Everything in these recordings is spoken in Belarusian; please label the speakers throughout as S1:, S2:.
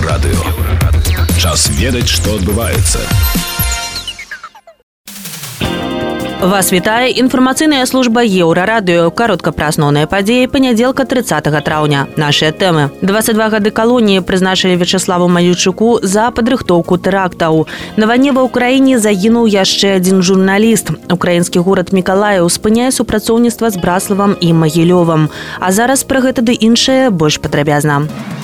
S1: Еўрарадыё. Час ведаць, што адбываецца.
S2: Вас вітае інфармацыйная служба еўрарадыё. Каротка пра асноўныя падзеі панядзелка 30 траўня. Нашыя тэмы. 22 гады калоніі прызначылі вячеславу маючуку за падрыхтоўку тэрактаў. На ване ва ўкраіне загінуў яшчэ адзін журналіст. Украінскі горад мікалаю спыняе супрацоўніцтва з браславам і магілёвам. А зараз пра гэта ды іншае больш падрабязна. у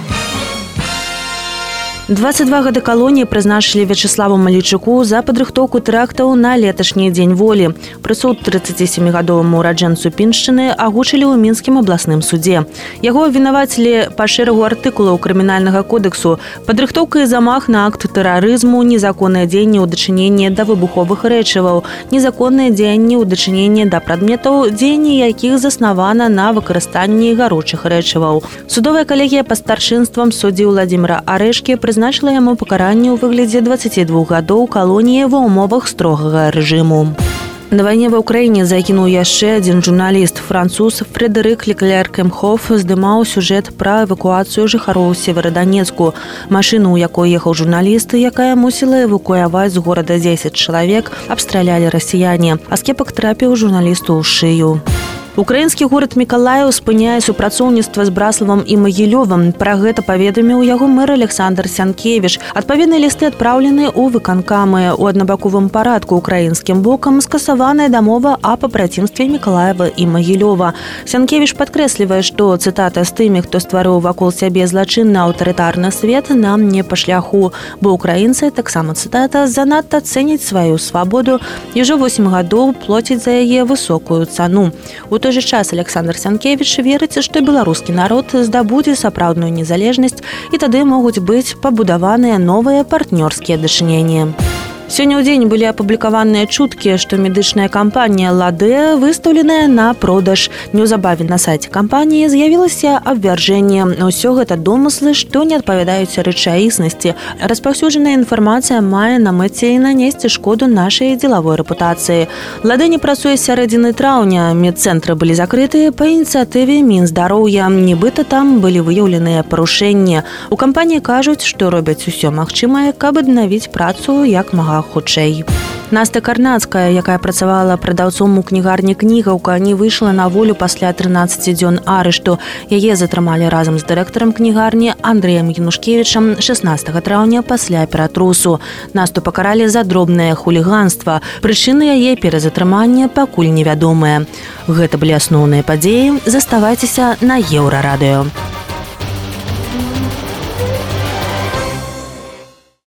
S2: 22 гады калоніі прызначылі вячеславу малічуку за падрыхтоўку трактаў на леташні дзень волі прысуд 37гадоваму ураджэнцу піншчыны агучылі ў мінскім абласным суде. Яго абвінавацілі па шэрагу артыкулаў крымінальнага кодексу. Падрыхтоўка і замах на акт тэрарызму незаконнае дзеянне ў дачыненні да выбуховых рэчываў незаконнае дзеянне ў дачыненні да прадметаў дзеянні якіх заснавана на выкарыстанні гаручых рэчываў. Судовая калегія па старшынствам суддзі владимира арэшкі прыз прызначыла яму пакаранне ў выглядзе 22 гадоў калоніі ва ўмовах строгага рэжыму. На вайне ва ўкраіне закінуў яшчэ адзін журналіст француз фредерык лекляр кемхоф здымаў сюжэт пра эвакуацыю жыхароў севераданецку машыну у якой ехаў журналісты якая мусіла эвакуяваць з горада 10 чалавек абстралялі расіяне а скепак трапіў журналісту ў шыю украінскі горад мікалаю спыняе супрацоўніцтва з браславам і магілёвым пра гэта паведаміў яго мэр александр сянкевич адпаведныя лісты адпраўлены ў выканкамы. У аднабаковым парадку украінскім бокам скасаваная дамова о папрацімстве мікалаева і магілёва. Сянкевич падкрэслівае што цытата з тымі хто стварыў вакол сябе злачынны аўтарытарны свет нам не па шляху бо украінцы таксама цытата занадта цэніць сваю свабоду і ўжо 8 гадоў плоціць за яе высокую цану у той жа час александр сянкевич верыць што беларускі народ здабудзе сапраўдную незалежнасць і тады могуць быць пабудаваныя новыя партнёрскія дачыненні Сёння ў дзень былі апублікаваныя чуткі, што медычная кампанія Ладэ выстаўленая на продаж. Неўзабаве на сайце кампаніі з'явілася абвяржэнне. Усё гэта домыслы, што не адпавядаюць рэчаіснасці. Распаўсюджаная інфармацыя мае на мэце і нанесці шкоду нашай дзелавой рэпутацыі. Лады не працуе сярэдзіны траўня. Медцэнтры былі закрытыя па ініцыятыве мінздароўя. Нібыта там былі выяўленыя парушэнні. У кампаніі кажуць, што робяць усё магчымае, каб аднавіць працу як мага хутчэй. Наста карнацкая, якая працавала прадаўцом у кнігарні кнігаўка, не выйшла на волю пасля 13 дзён арышту. Яе затрымалі разам з дырэктарам кнігарні Андреем Янушкевічам 16 траўня пасля ператрусу. Насту пакаралі за дробнае хуліганства. Прычыны яе перазатрымання пакуль невядомыя. Гэта былі асноўныя падзеі, заставайцеся на еўрарадыё.